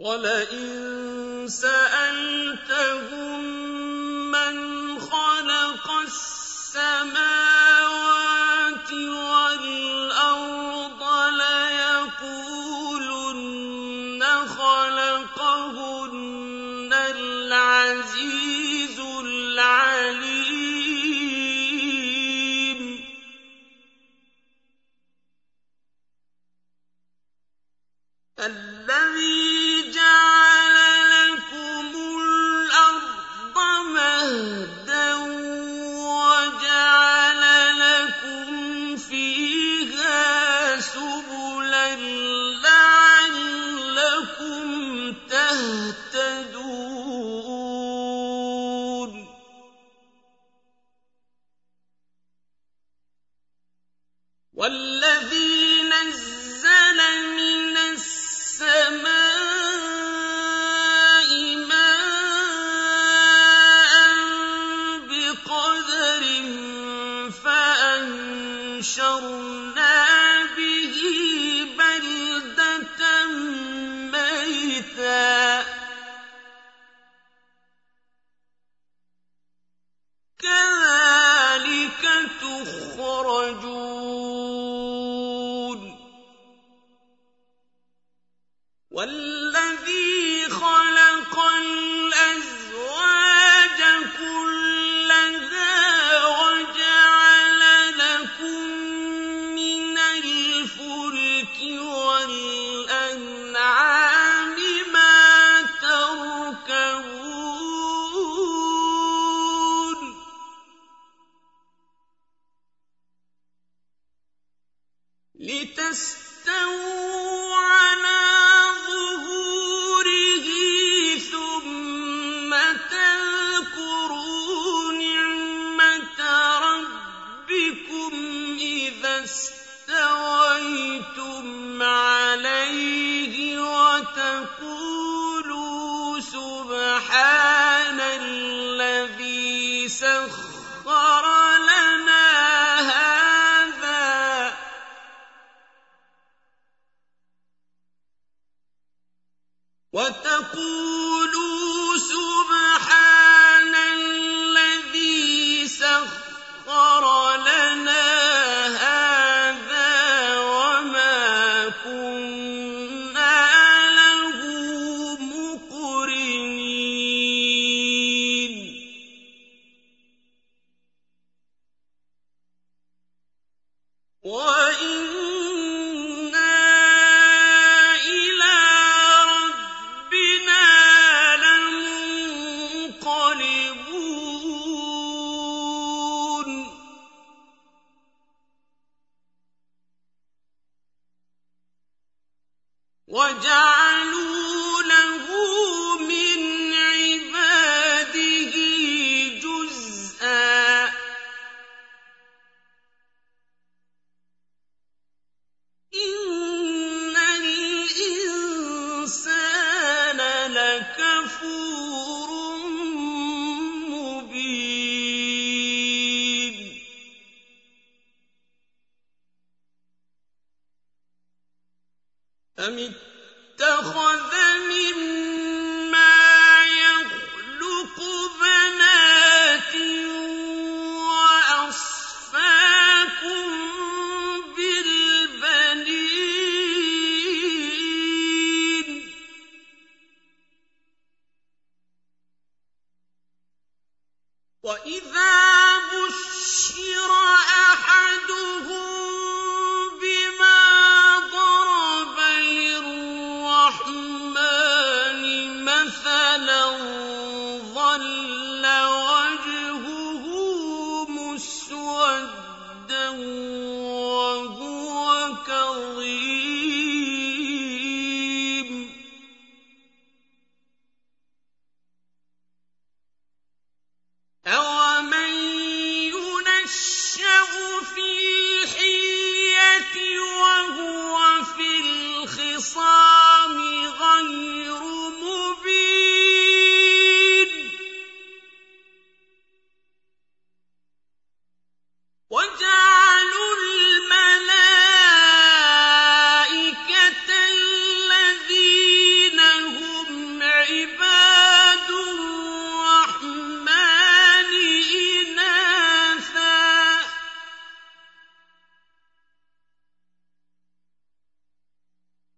وَلَئِن سَأَلْتَهُم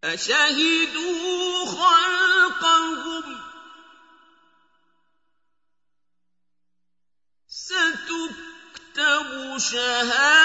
أَشَهِدُوا خَلْقَهُمْ ۚ سَتُكْتَبُ شَهَادَتُهُمْ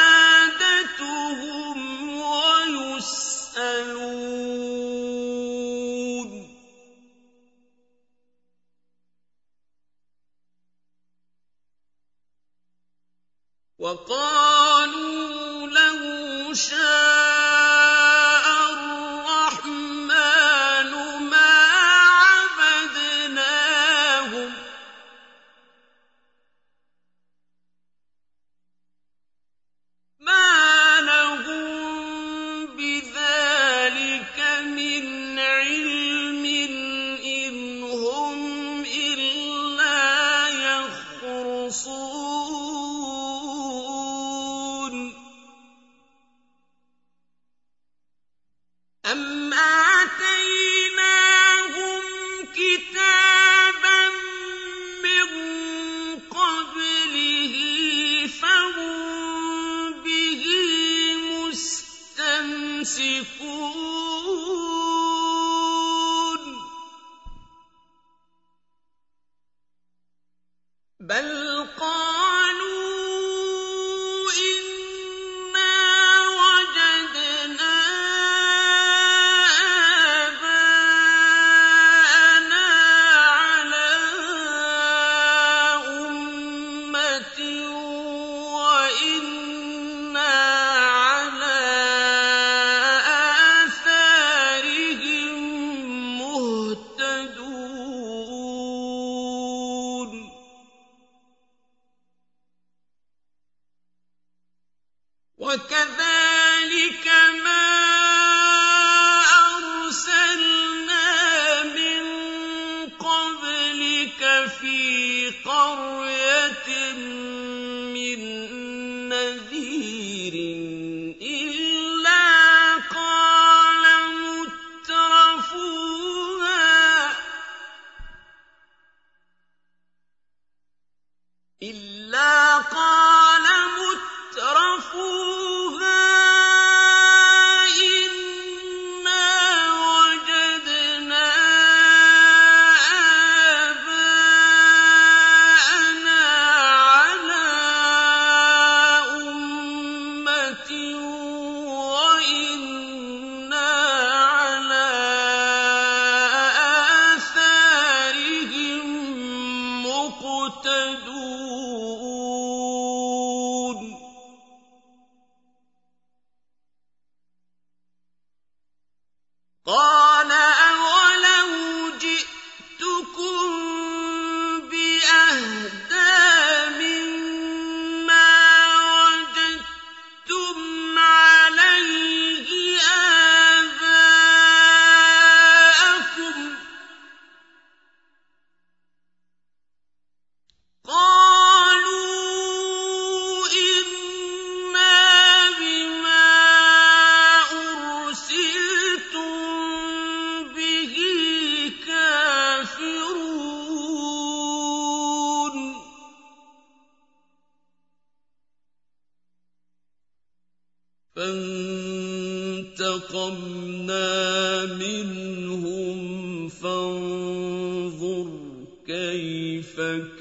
بَلْ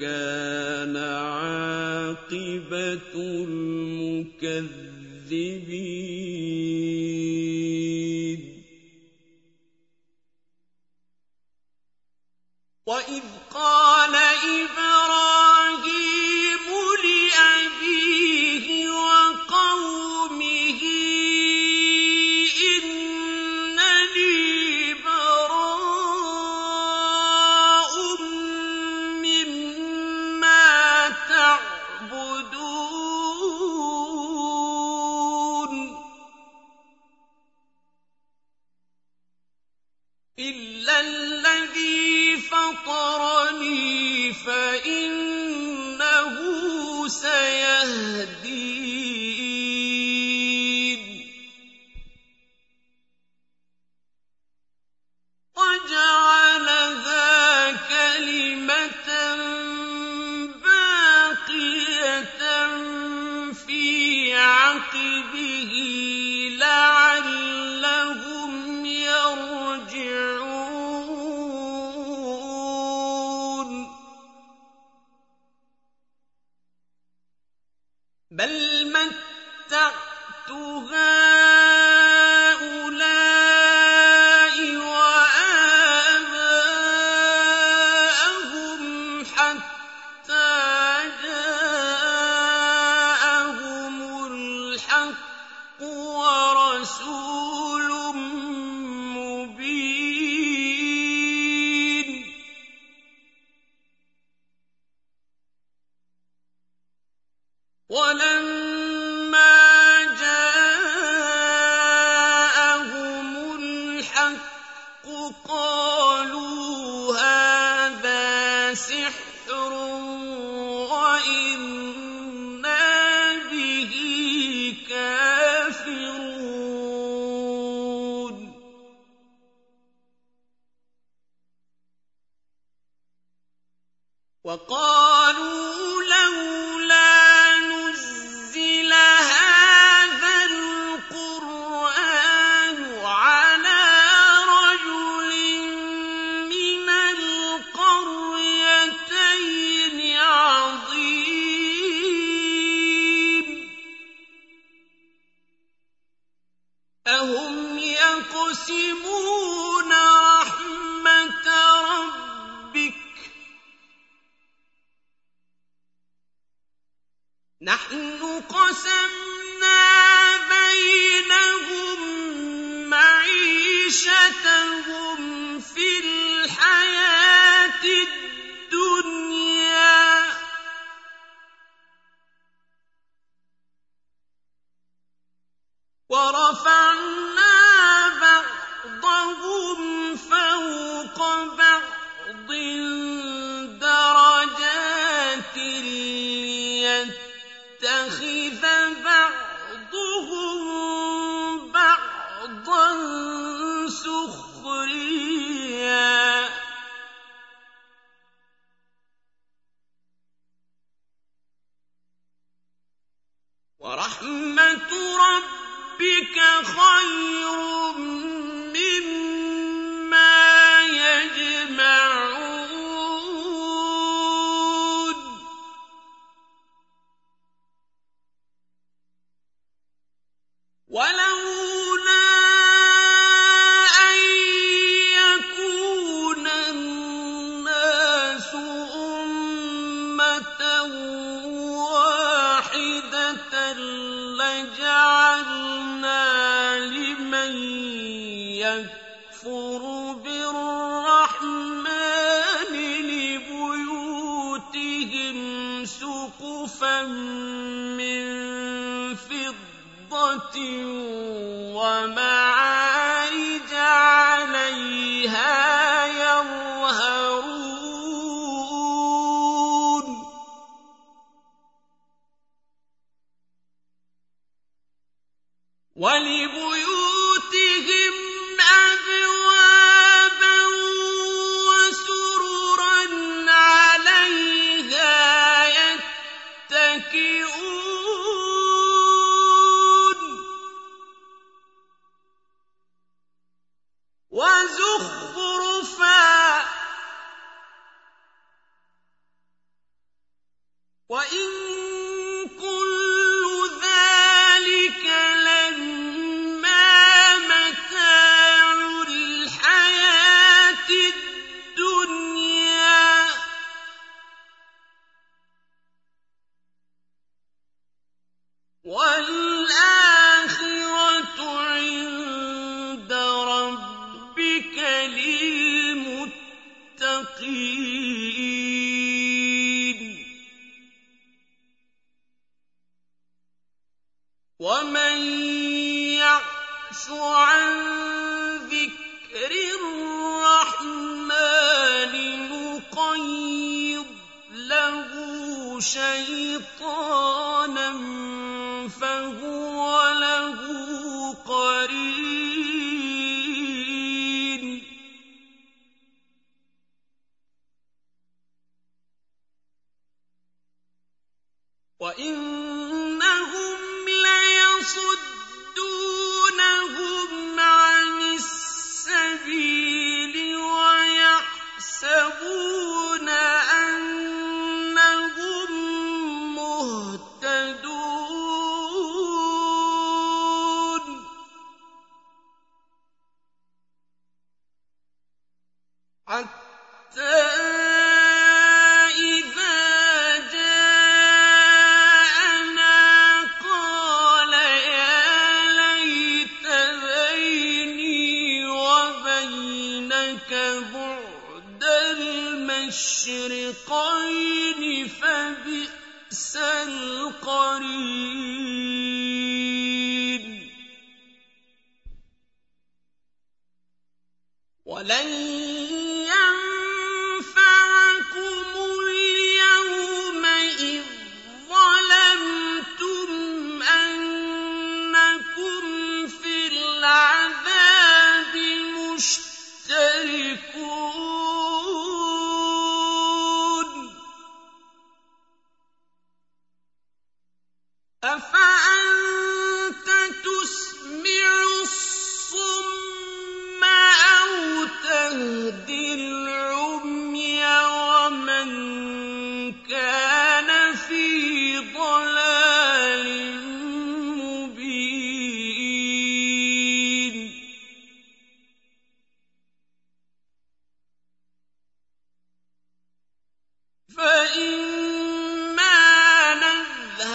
كان عاقبة المكذبين. وإذ قال إبراهيم بل متعت هؤلاء أهم يقسمون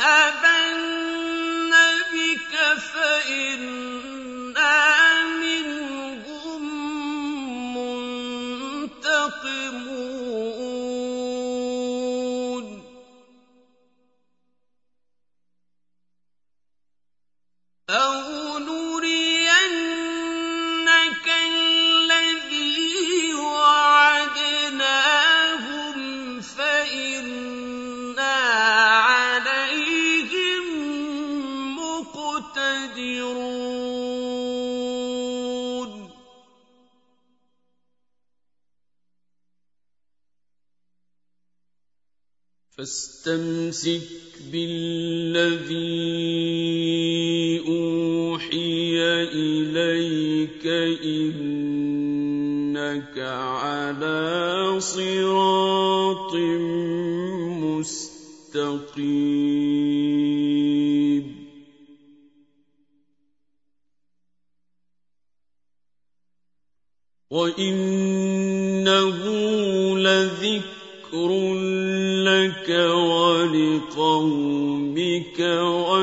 ذهب يمسك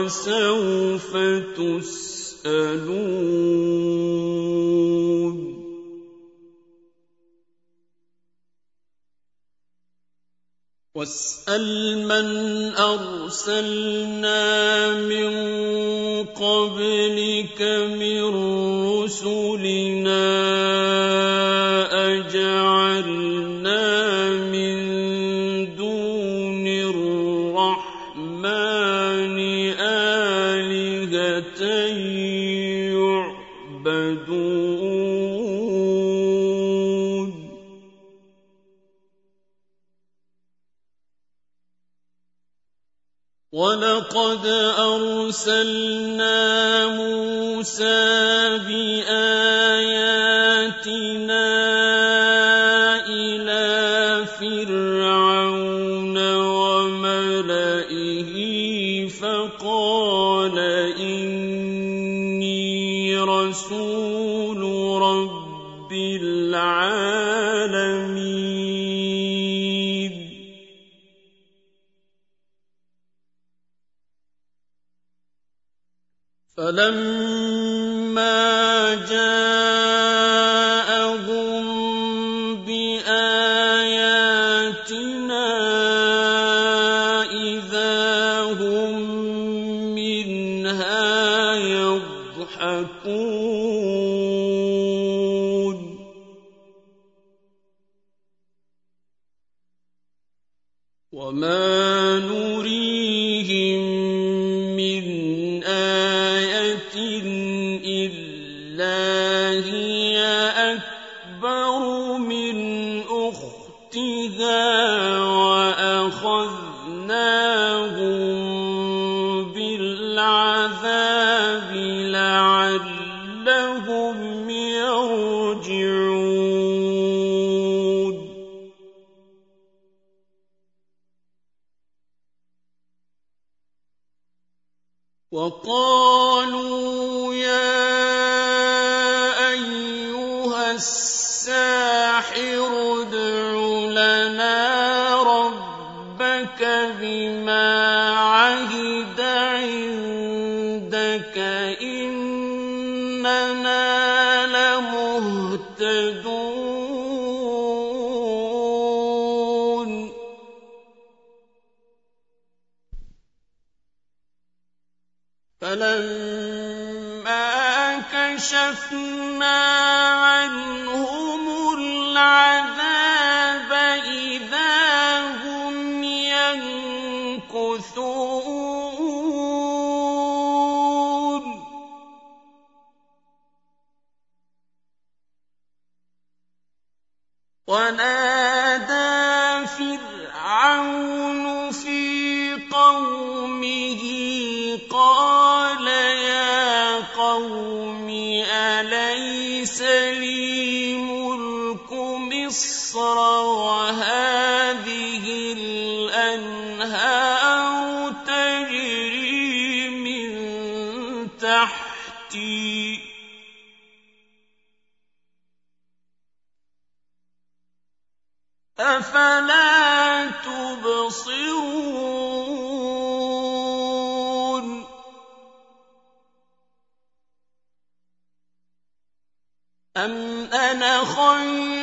وسوف تسألون. واسأل من أرسلنا من قبلك من رسلنا. ما جاء لمهتدون فلما كشفنا عنهم أفلا تبصرون؟ أم أنا خير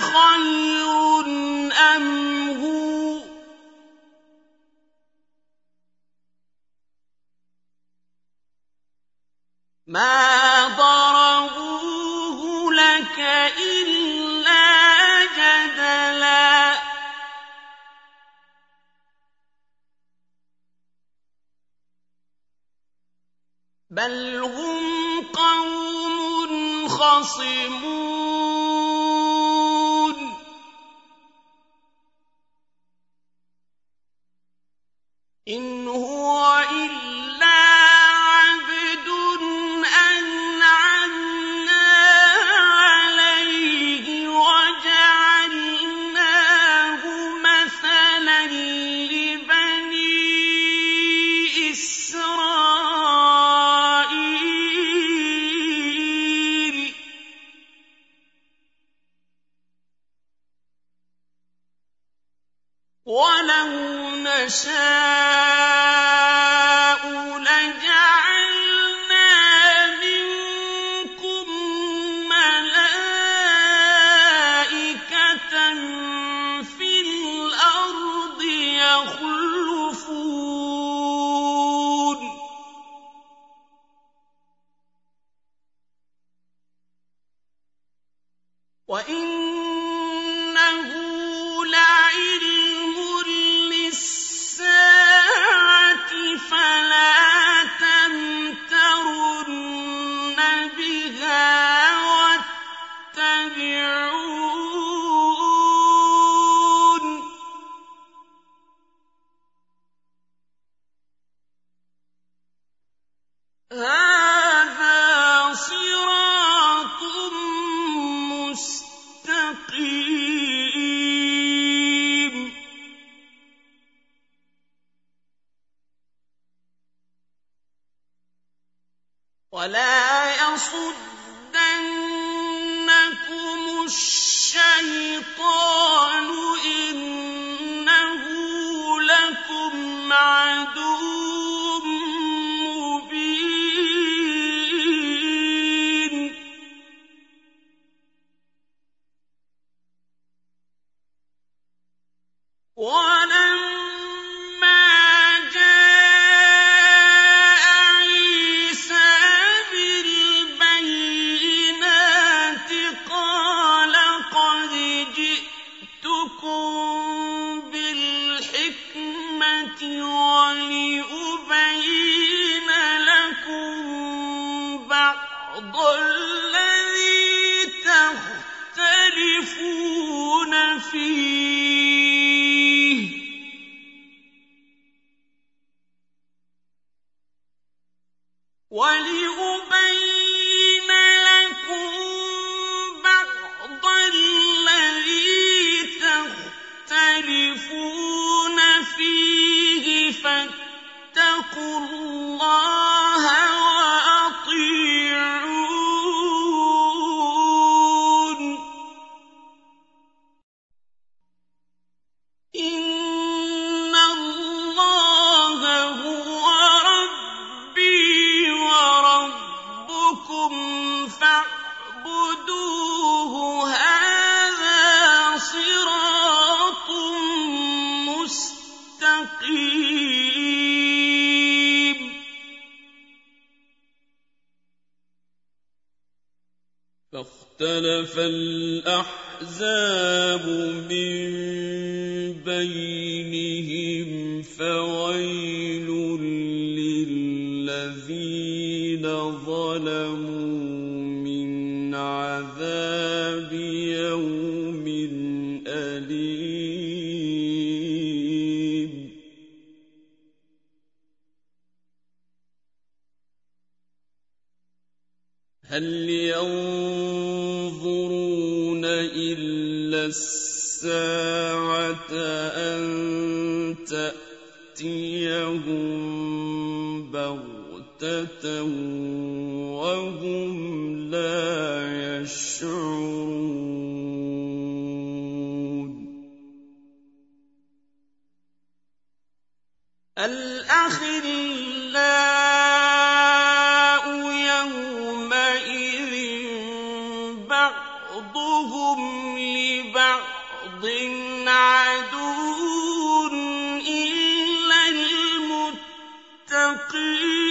خَيْرٌ أَمْ هُوَ مَا لَكَ إِلَّا جَدَلًا ۚ بَلْ هُمْ قَوْمٌ خَصِمُونَ What? مُّسْتَقِيمٌ فَاخْتَلَفَ الْأَحْزَابُ مِن بَيْنِهِمْ ۖ فَوَيْلٌ لِّلَّذِينَ ظَلَمُوا. يَنظُرُونَ إِلَّا السَّاعَةَ أَن تَأْتِيَهُم بَغْتَةً وَهُمْ لَا يَشْعُرُونَ. إِلَّا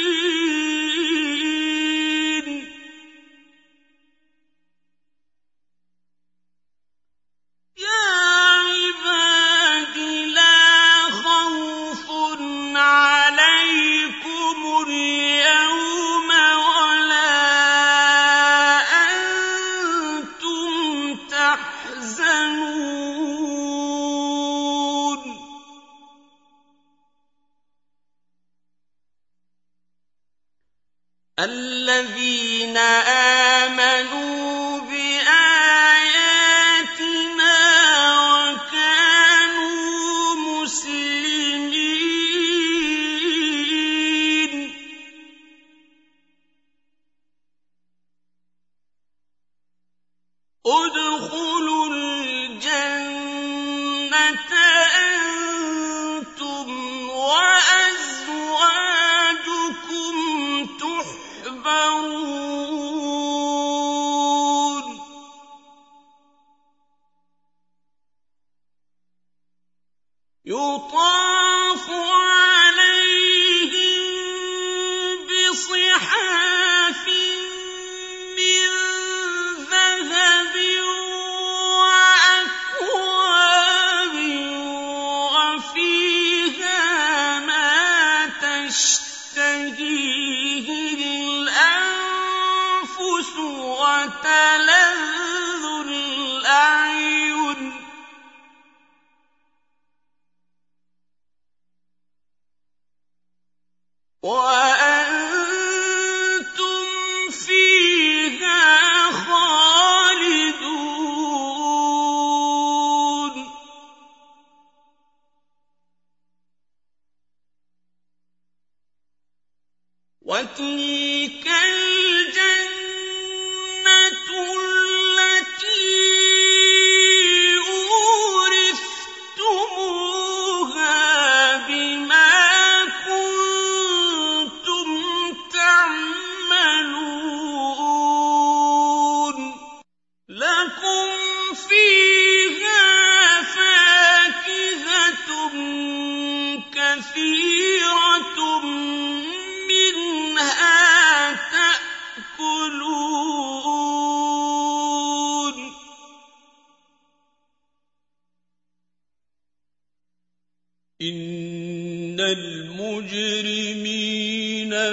إن المجرمين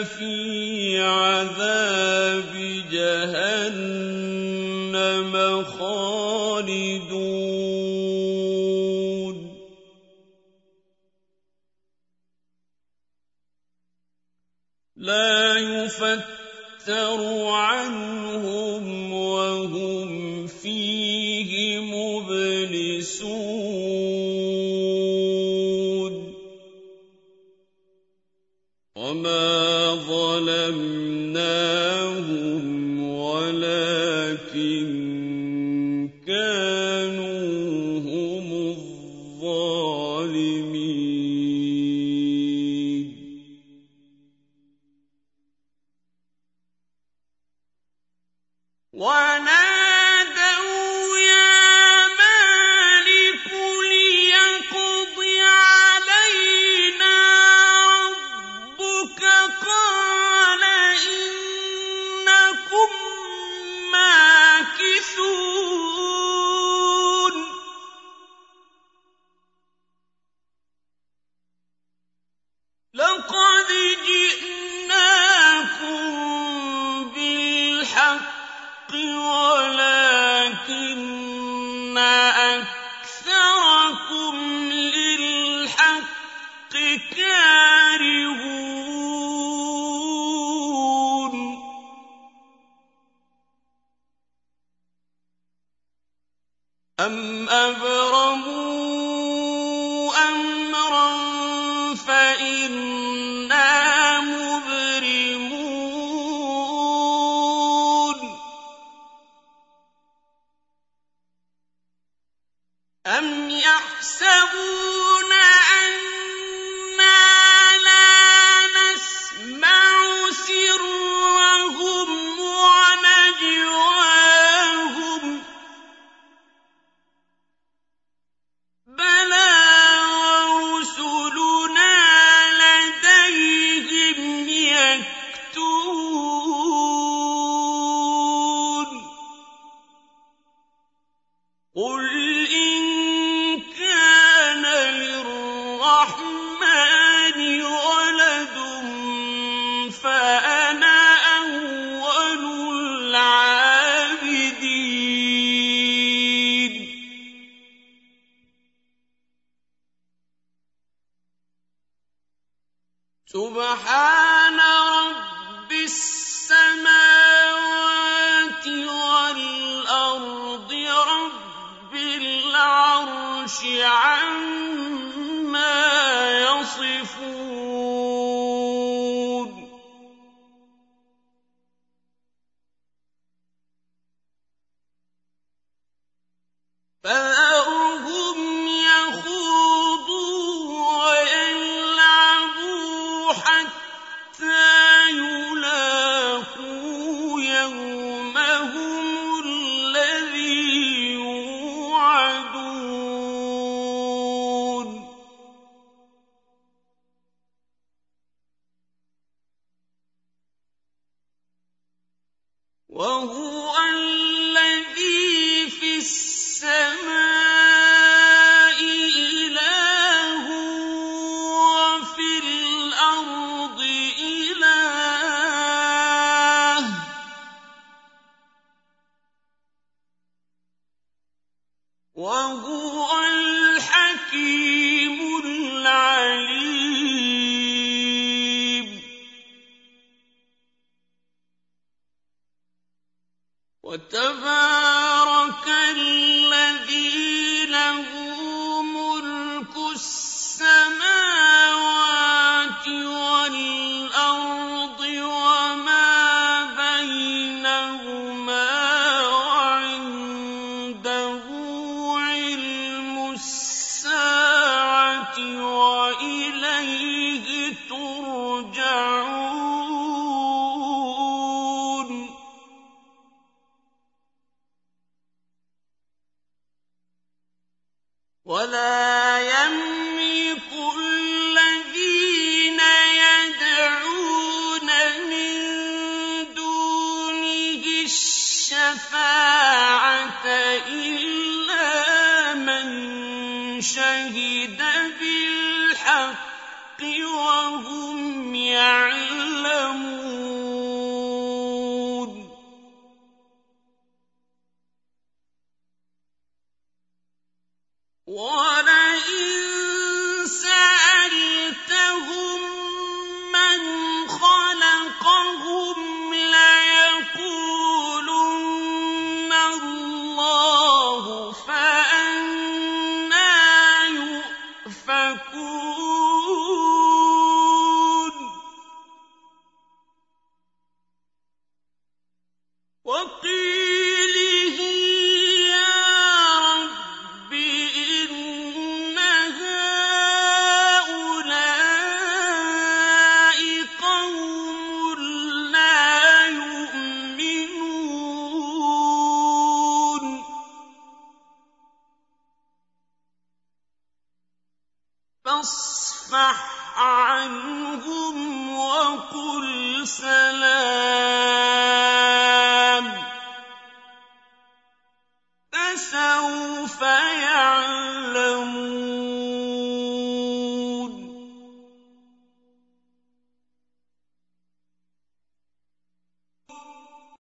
في عذاب جهنم خالدون لا يفتر عنهم